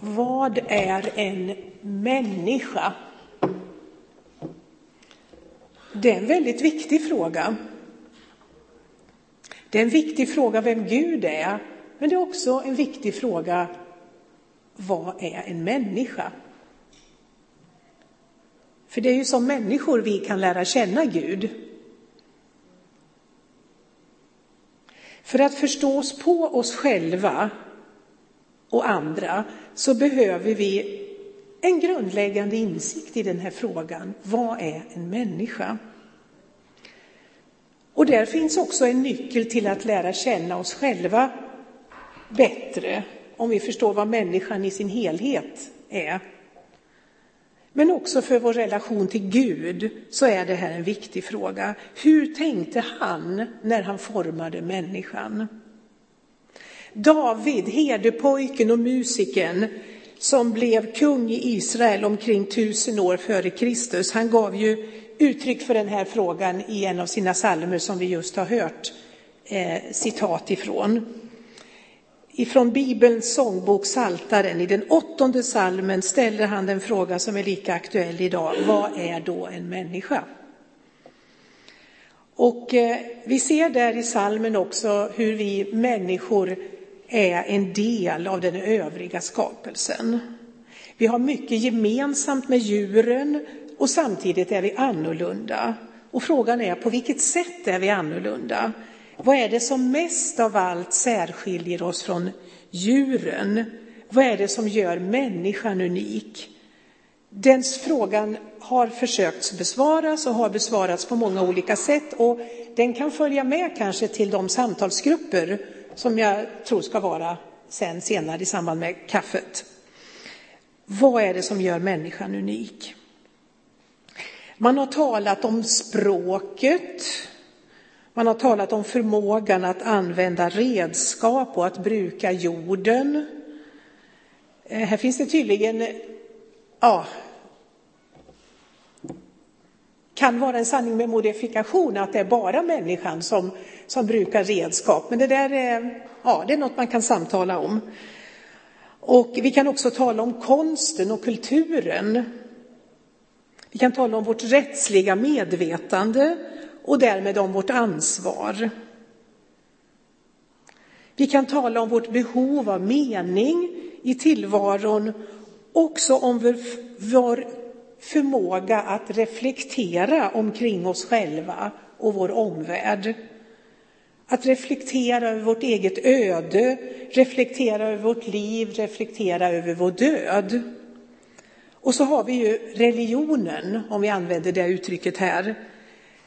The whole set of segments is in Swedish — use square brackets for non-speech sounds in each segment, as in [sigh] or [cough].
vad är en människa? Det är en väldigt viktig fråga. Det är en viktig fråga vem Gud är, men det är också en viktig fråga vad är en människa? För det är ju som människor vi kan lära känna Gud. För att förstå oss på oss själva och andra så behöver vi en grundläggande insikt i den här frågan. Vad är en människa? Och där finns också en nyckel till att lära känna oss själva bättre, om vi förstår vad människan i sin helhet är. Men också för vår relation till Gud så är det här en viktig fråga. Hur tänkte han när han formade människan? David, herdepojken och musikern som blev kung i Israel omkring tusen år före Kristus, han gav ju uttryck för den här frågan i en av sina psalmer som vi just har hört eh, citat ifrån. Ifrån Bibelns sångbok Saltaren, i den åttonde salmen ställer han den fråga som är lika aktuell idag. Vad är då en människa? Och eh, vi ser där i salmen också hur vi människor är en del av den övriga skapelsen. Vi har mycket gemensamt med djuren och samtidigt är vi annorlunda. Och frågan är på vilket sätt är vi annorlunda? Vad är det som mest av allt särskiljer oss från djuren? Vad är det som gör människan unik? Den frågan har försökts besvaras och har besvarats på många olika sätt och den kan följa med kanske till de samtalsgrupper som jag tror ska vara sen senare i samband med kaffet. Vad är det som gör människan unik? Man har talat om språket, man har talat om förmågan att använda redskap och att bruka jorden. Eh, här finns det tydligen, ja, kan vara en sanning med modifikation att det är bara människan som, som brukar redskap. Men det där är, ja, det är något man kan samtala om. Och vi kan också tala om konsten och kulturen. Vi kan tala om vårt rättsliga medvetande och därmed om vårt ansvar. Vi kan tala om vårt behov av mening i tillvaron, också om vår förmåga att reflektera omkring oss själva och vår omvärld. Att reflektera över vårt eget öde, reflektera över vårt liv, reflektera över vår död. Och så har vi ju religionen, om vi använder det uttrycket här.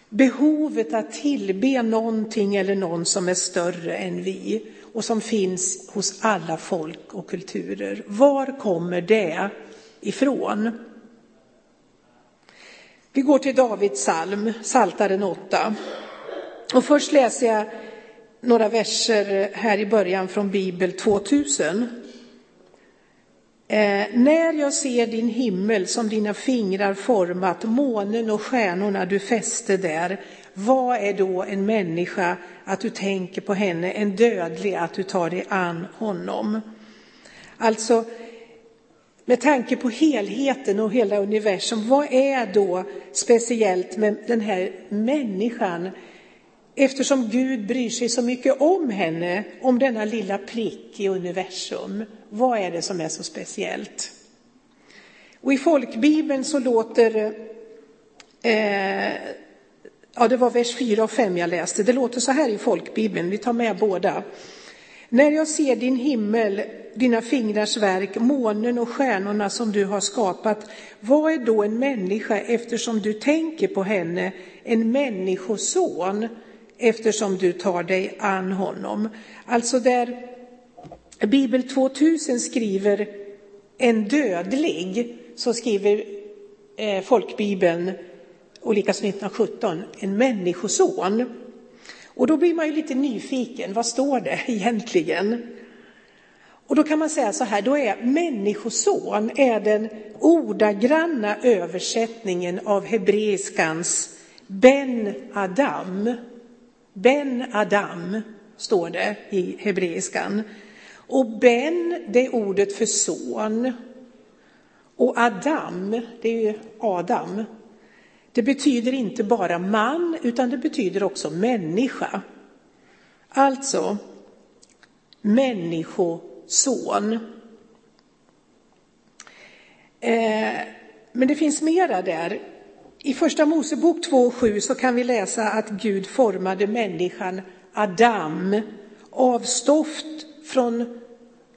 Behovet att tillbe någonting eller någon som är större än vi och som finns hos alla folk och kulturer. Var kommer det ifrån? Vi går till Davids psalm, Saltaren 8. Och först läser jag några verser eh, här i början från Bibel 2000. Eh, när jag ser din himmel som dina fingrar format, månen och stjärnorna du fäste där, vad är då en människa att du tänker på henne, en dödlig att du tar dig an honom? Alltså, med tanke på helheten och hela universum, vad är då speciellt med den här människan? Eftersom Gud bryr sig så mycket om henne, om denna lilla prick i universum. Vad är det som är så speciellt? Och i folkbibeln så låter, eh, ja det var vers 4 och 5 jag läste, det låter så här i folkbibeln, vi tar med båda. När jag ser din himmel, dina fingrars verk, månen och stjärnorna som du har skapat, vad är då en människa eftersom du tänker på henne, en människoson eftersom du tar dig an honom? Alltså där Bibel 2000 skriver en dödlig, så skriver eh, folkbibeln, och likaså 1917, en människoson. Och då blir man ju lite nyfiken, vad står det [laughs] egentligen? Och då kan man säga så här, då är människoson är den ordagranna översättningen av hebreiskans Ben Adam. Ben Adam står det i hebreiskan. Och Ben, det är ordet för son. Och Adam, det är ju Adam. Det betyder inte bara man, utan det betyder också människa. Alltså, människoson. Eh, men det finns mera där. I Första Mosebok 2.7 så kan vi läsa att Gud formade människan Adam av stoft från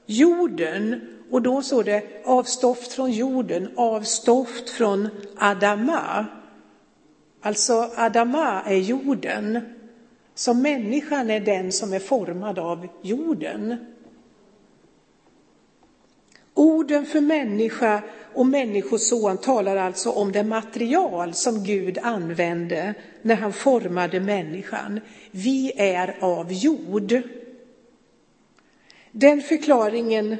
jorden. Och då står det av stoft från jorden, av stoft från Adama. Alltså Adama är jorden. Så människan är den som är formad av jorden. Orden för människa och människoson talar alltså om det material som Gud använde när han formade människan. Vi är av jord. Den förklaringen,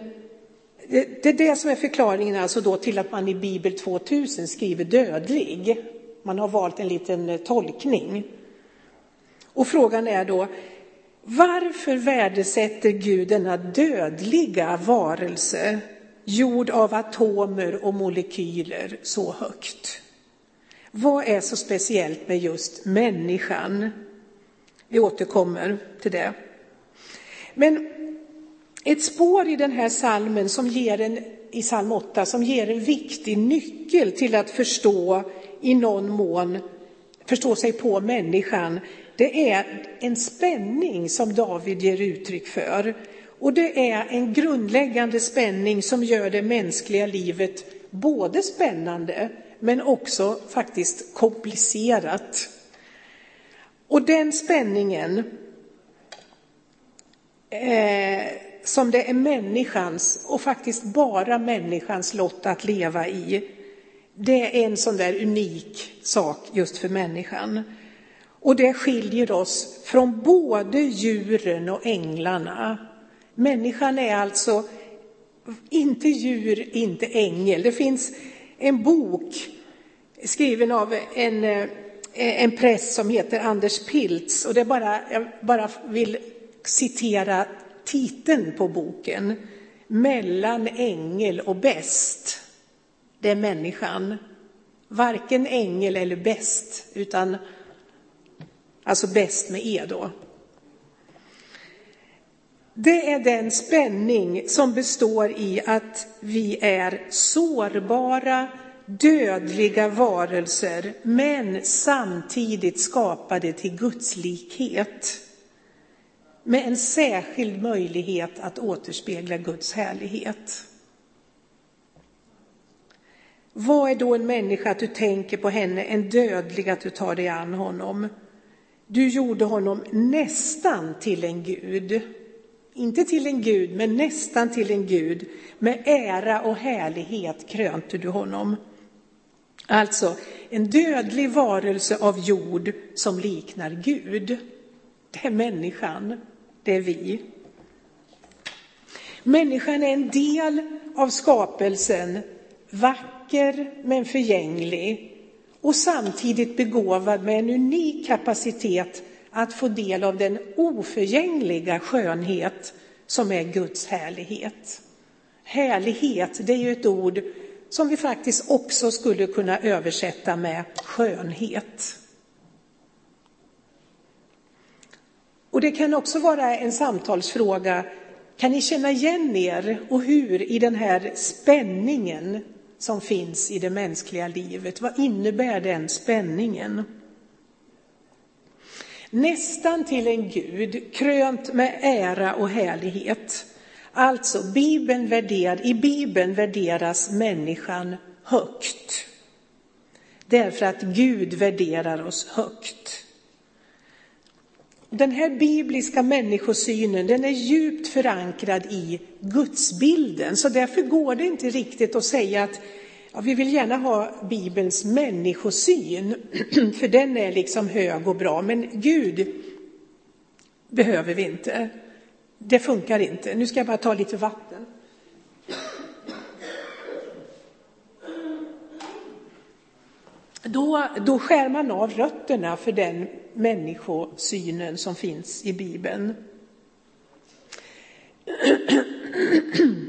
det är det som är förklaringen alltså då till att man i Bibel 2000 skriver dödlig. Man har valt en liten eh, tolkning. Och frågan är då, varför värdesätter Gud denna dödliga varelse gjord av atomer och molekyler så högt? Vad är så speciellt med just människan? Vi återkommer till det. Men ett spår i den här salmen som ger en, i psalm 8 som ger en viktig nyckel till att förstå i någon mån, förstå sig på människan, det är en spänning som David ger uttryck för. Och det är en grundläggande spänning som gör det mänskliga livet både spännande men också faktiskt komplicerat. Och den spänningen eh, som det är människans och faktiskt bara människans lott att leva i, det är en sån där unik sak just för människan. Och det skiljer oss från både djuren och änglarna. Människan är alltså inte djur, inte ängel. Det finns en bok skriven av en, eh, en präst som heter Anders Piltz. Och det bara, jag bara vill citera titeln på boken. Mellan ängel och bäst. Det är människan. Varken ängel eller bäst, utan alltså bäst med E då. Det är den spänning som består i att vi är sårbara, dödliga varelser, men samtidigt skapade till Guds likhet. Med en särskild möjlighet att återspegla Guds härlighet. Vad är då en människa att du tänker på henne, en dödlig att du tar dig an honom? Du gjorde honom nästan till en gud. Inte till en gud, men nästan till en gud. Med ära och härlighet krönte du honom. Alltså, en dödlig varelse av jord som liknar Gud. Det är människan, det är vi. Människan är en del av skapelsen, vacker men förgänglig och samtidigt begåvad med en unik kapacitet att få del av den oförgängliga skönhet som är Guds härlighet. Härlighet, det är ju ett ord som vi faktiskt också skulle kunna översätta med skönhet. Och det kan också vara en samtalsfråga. Kan ni känna igen er och hur i den här spänningen som finns i det mänskliga livet? Vad innebär den spänningen? Nästan till en Gud, krönt med ära och härlighet. Alltså, Bibeln värder, i Bibeln värderas människan högt. Därför att Gud värderar oss högt. Den här bibliska människosynen den är djupt förankrad i gudsbilden, så därför går det inte riktigt att säga att Ja, vi vill gärna ha Bibelns människosyn, [clears throat] för den är liksom hög och bra, men Gud behöver vi inte. Det funkar inte. Nu ska jag bara ta lite vatten. Då, då skär man av rötterna för den människosynen som finns i Bibeln. [clears throat]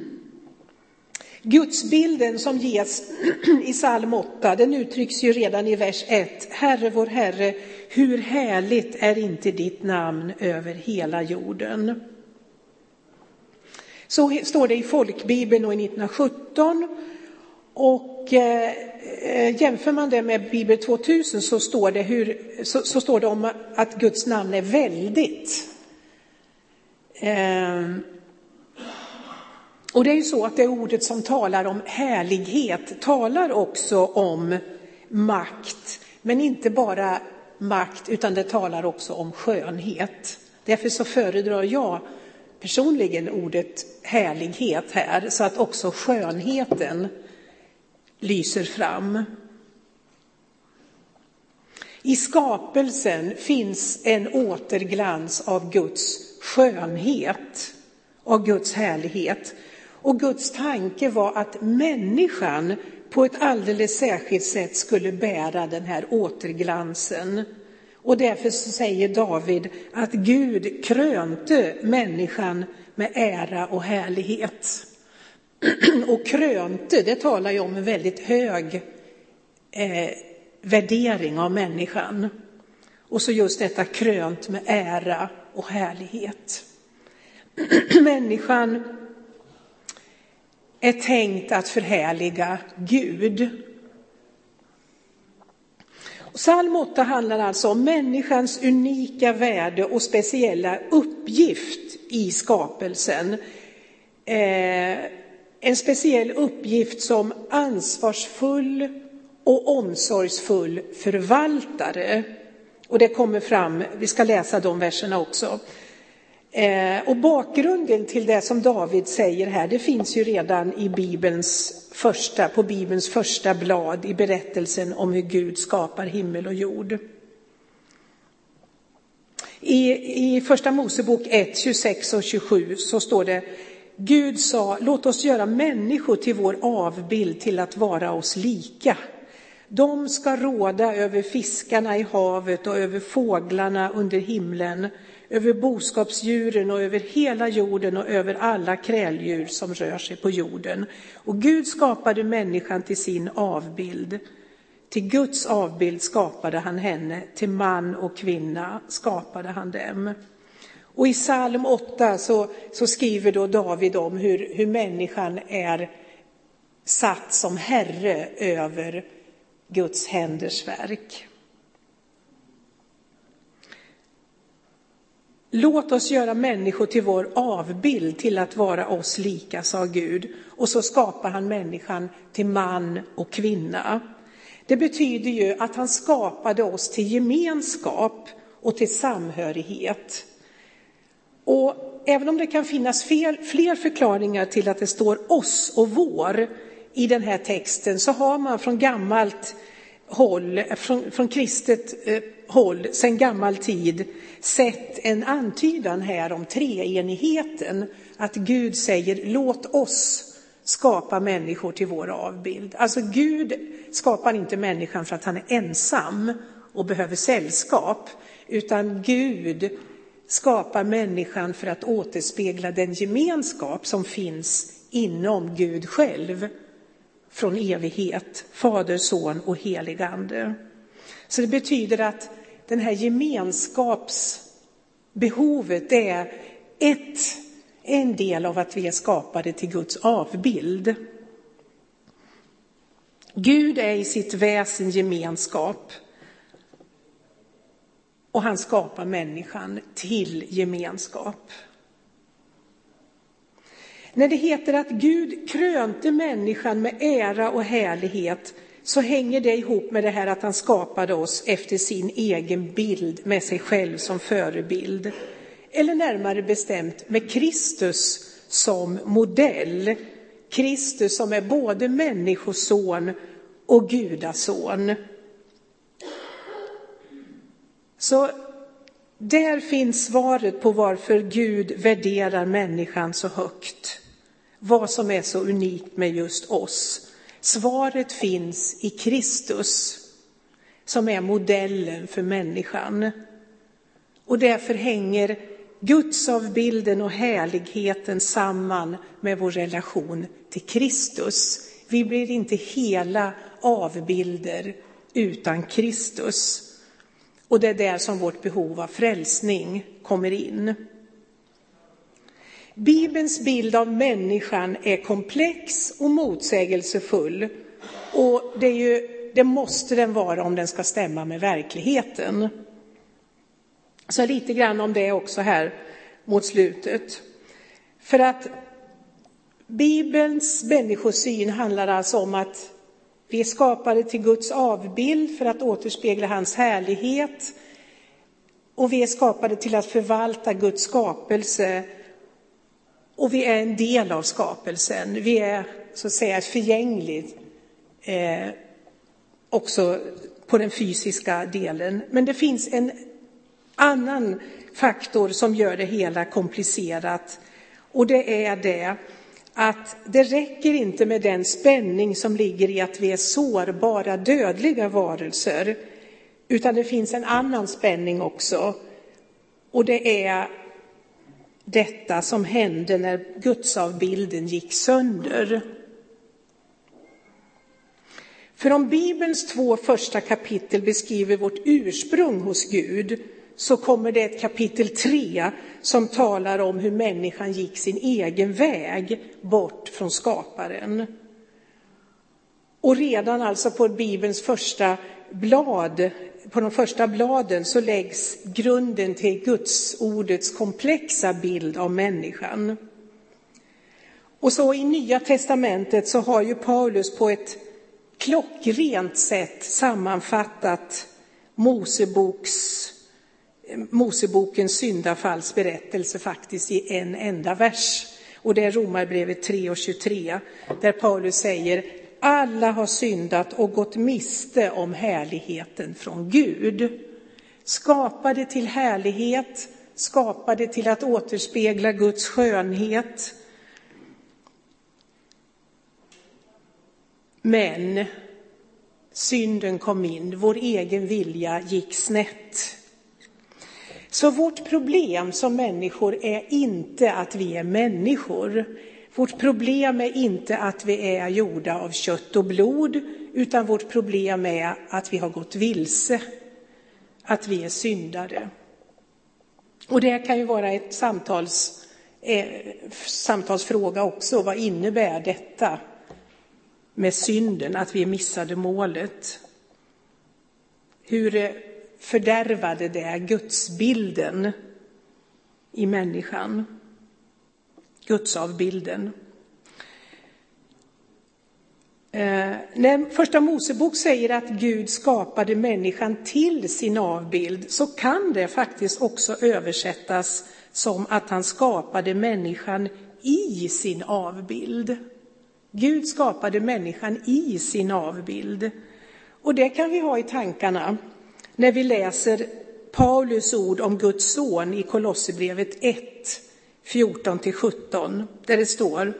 Gudsbilden som ges [clears throat] i psalm 8, den uttrycks ju redan i vers 1. Herre vår Herre, hur härligt är inte ditt namn över hela jorden. Så står det i folkbibeln och i 1917. Och eh, eh, jämför man det med Bibel 2000 så står, det hur, så, så står det om att Guds namn är väldigt. Eh, och det är ju så att det ordet som talar om härlighet talar också om makt. Men inte bara makt, utan det talar också om skönhet. Därför så föredrar jag personligen ordet härlighet här, så att också skönheten lyser fram. I skapelsen finns en återglans av Guds skönhet, av Guds härlighet. Och Guds tanke var att människan på ett alldeles särskilt sätt skulle bära den här återglansen. Och därför så säger David att Gud krönte människan med ära och härlighet. [clears throat] Och krönte, det talar ju om en väldigt hög eh, värdering av människan. Och så just detta krönt med ära och härlighet. [clears throat] Människan är tänkt att förhärliga Gud. Psalm 8 handlar alltså om människans unika värde och speciella uppgift i skapelsen. Eh, en speciell uppgift som ansvarsfull och omsorgsfull förvaltare. Och det kommer fram, vi ska läsa de verserna också. Eh, och bakgrunden till det som David säger här, det finns ju redan i Bibelns första, på Bibelns första blad i berättelsen om hur Gud skapar himmel och jord. I, i första Mosebok 1, 26 och 27 så står det Gud sa, låt oss göra människor till vår avbild till att vara oss lika. De ska råda över fiskarna i havet och över fåglarna under himlen, över boskapsdjuren och över hela jorden och över alla kräldjur som rör sig på jorden. Och Gud skapade människan till sin avbild. Till Guds avbild skapade han henne, till man och kvinna skapade han dem. Och i psalm 8 så, så skriver då David om hur, hur människan är satt som herre över Guds händers verk. Låt oss göra människor till vår avbild, till att vara oss lika, sa Gud. Och så skapar han människan till man och kvinna. Det betyder ju att han skapade oss till gemenskap och till samhörighet. Och även om det kan finnas fel, fler förklaringar till att det står oss och vår i den här texten så har man från gammalt håll, från, från kristet eh, håll, sedan gammal tid, sett en antydan här om treenigheten. Att Gud säger låt oss skapa människor till vår avbild. Alltså Gud skapar inte människan för att han är ensam och behöver sällskap, utan Gud skapar människan för att återspegla den gemenskap som finns inom Gud själv från evighet, Fader, Son och helig Ande. Så det betyder att den här gemenskapsbehovet är ett, en del av att vi är skapade till Guds avbild. Gud är i sitt väsen gemenskap och han skapar människan till gemenskap. När det heter att Gud krönte människan med ära och härlighet så hänger det ihop med det här att han skapade oss efter sin egen bild med sig själv som förebild. Eller närmare bestämt med Kristus som modell. Kristus som är både människoson och gudason. Så där finns svaret på varför Gud värderar människan så högt. Vad som är så unikt med just oss. Svaret finns i Kristus som är modellen för människan. Och därför hänger gudsavbilden och härligheten samman med vår relation till Kristus. Vi blir inte hela avbilder utan Kristus. Och det är där som vårt behov av frälsning kommer in. Bibelns bild av människan är komplex och motsägelsefull. Och det, ju, det måste den vara om den ska stämma med verkligheten. Så lite grann om det också här mot slutet. För att Bibelns människosyn handlar alltså om att vi är skapade till Guds avbild för att återspegla hans härlighet. Och vi är skapade till att förvalta Guds skapelse. Och vi är en del av skapelsen. Vi är så att säga förgängligt eh, också på den fysiska delen. Men det finns en annan faktor som gör det hela komplicerat. Och det är det att det räcker inte med den spänning som ligger i att vi är sårbara, dödliga varelser, utan det finns en annan spänning också. Och det är detta som hände när gudsavbilden gick sönder. För om Bibelns två första kapitel beskriver vårt ursprung hos Gud så kommer det ett kapitel 3 som talar om hur människan gick sin egen väg bort från skaparen. Och redan alltså på Bibelns första blad, på de första bladen så läggs grunden till Guds ordets komplexa bild av människan. Och så i Nya testamentet så har ju Paulus på ett klockrent sätt sammanfattat Moseboks Mosebokens syndafallsberättelse faktiskt i en enda vers. Och det är Romarbrevet 3 och 23 där Paulus säger alla har syndat och gått miste om härligheten från Gud. Skapade till härlighet, skapade till att återspegla Guds skönhet. Men synden kom in, vår egen vilja gick snett. Så vårt problem som människor är inte att vi är människor. Vårt problem är inte att vi är gjorda av kött och blod, utan vårt problem är att vi har gått vilse, att vi är syndare. Och det kan ju vara ett samtals, eh, samtalsfråga också. Vad innebär detta med synden, att vi missade målet? Hur fördärvade det gudsbilden i människan. Gudsavbilden. Eh, när första Mosebok säger att Gud skapade människan till sin avbild så kan det faktiskt också översättas som att han skapade människan i sin avbild. Gud skapade människan i sin avbild. Och det kan vi ha i tankarna när vi läser Paulus ord om Guds son i Kolosserbrevet 1, 14-17, där det står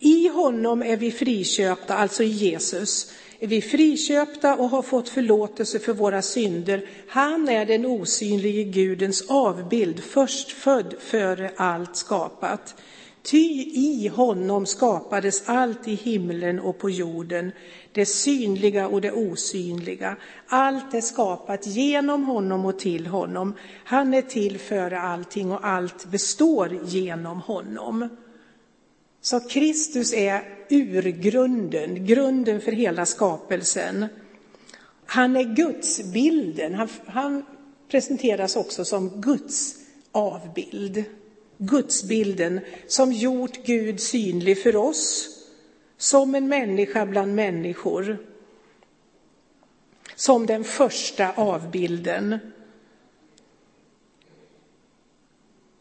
I honom är vi friköpta, alltså i Jesus, är vi friköpta och har fått förlåtelse för våra synder. Han är den osynlige Gudens avbild, förstfödd före allt skapat. Ty i honom skapades allt i himlen och på jorden, det synliga och det osynliga. Allt är skapat genom honom och till honom. Han är till före allting och allt består genom honom. Så Kristus är urgrunden, grunden för hela skapelsen. Han är Guds bilden. Han, han presenteras också som Guds avbild. Gudsbilden som gjort Gud synlig för oss som en människa bland människor. Som den första avbilden.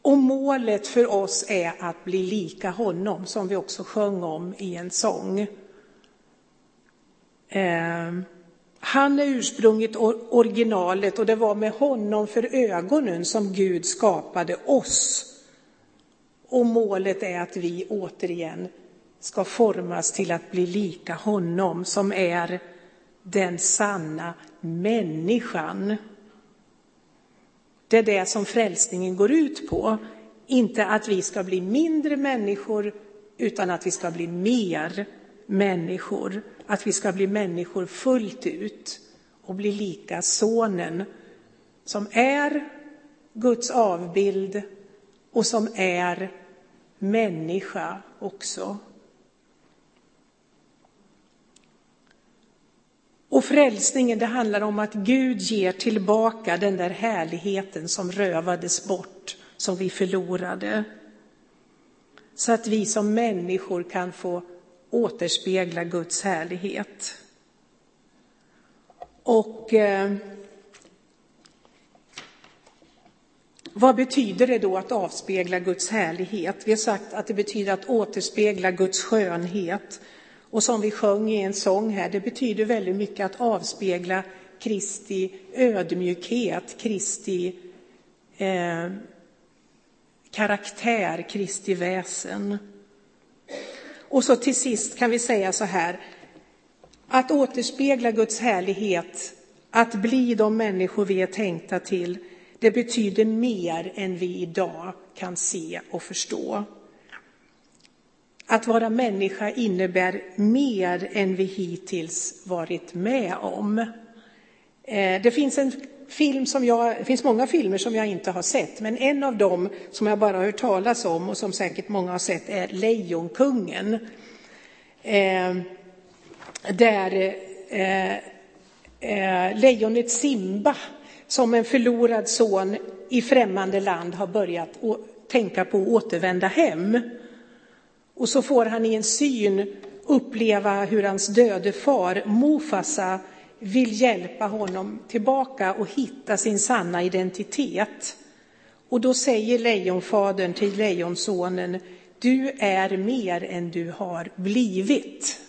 Och målet för oss är att bli lika honom, som vi också sjöng om i en sång. Eh, han är ursprunget, originalet, och det var med honom för ögonen som Gud skapade oss. Och målet är att vi återigen ska formas till att bli lika honom som är den sanna människan. Det är det som frälsningen går ut på. Inte att vi ska bli mindre människor, utan att vi ska bli mer människor. Att vi ska bli människor fullt ut och bli lika sonen som är Guds avbild och som är människa också. Och frälsningen, det handlar om att Gud ger tillbaka den där härligheten som rövades bort, som vi förlorade. Så att vi som människor kan få återspegla Guds härlighet. Och eh, vad betyder det då att avspegla Guds härlighet? Vi har sagt att det betyder att återspegla Guds skönhet. Och som vi sjöng i en sång här, det betyder väldigt mycket att avspegla Kristi ödmjukhet, Kristi eh, karaktär, Kristi väsen. Och så till sist kan vi säga så här, att återspegla Guds härlighet, att bli de människor vi är tänkta till, det betyder mer än vi idag kan se och förstå. Att vara människa innebär mer än vi hittills varit med om. Eh, det finns en film som jag, det finns många filmer som jag inte har sett, men en av dem som jag bara har hört talas om och som säkert många har sett är Lejonkungen. Eh, där eh, eh, lejonet Simba som en förlorad son i främmande land har börjat tänka på att återvända hem. Och så får han i en syn uppleva hur hans döde far Mufasa vill hjälpa honom tillbaka och hitta sin sanna identitet. Och då säger lejonfadern till lejonsonen, du är mer än du har blivit.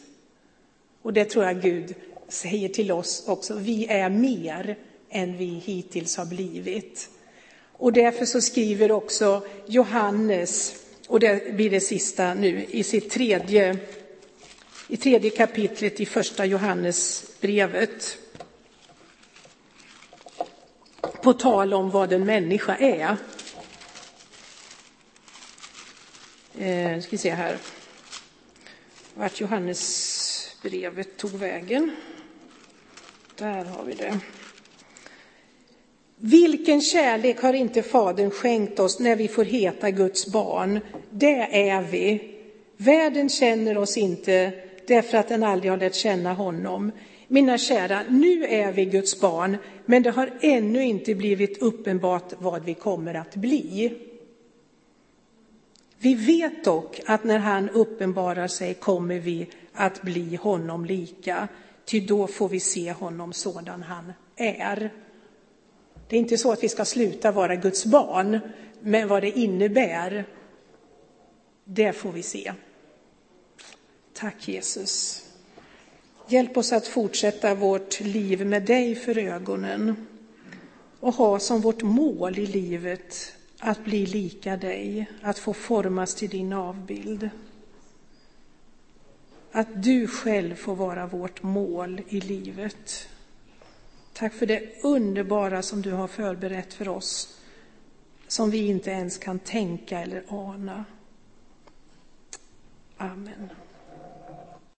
Och det tror jag Gud säger till oss också, vi är mer än vi hittills har blivit. Och därför så skriver också Johannes, och det blir det sista nu, i sitt tredje, i tredje kapitlet i första Johannesbrevet. På tal om vad en människa är. Eh, ska vi se här. Vart Johannesbrevet tog vägen. Där har vi det. Vilken kärlek har inte Fadern skänkt oss när vi får heta Guds barn? Det är vi. Världen känner oss inte därför att den aldrig har lärt känna honom. Mina kära, nu är vi Guds barn, men det har ännu inte blivit uppenbart vad vi kommer att bli. Vi vet dock att när han uppenbarar sig kommer vi att bli honom lika, ty då får vi se honom sådan han är. Det är inte så att vi ska sluta vara Guds barn, men vad det innebär, det får vi se. Tack Jesus. Hjälp oss att fortsätta vårt liv med dig för ögonen och ha som vårt mål i livet att bli lika dig, att få formas till din avbild. Att du själv får vara vårt mål i livet. Tack för det underbara som du har förberett för oss, som vi inte ens kan tänka eller ana. Amen.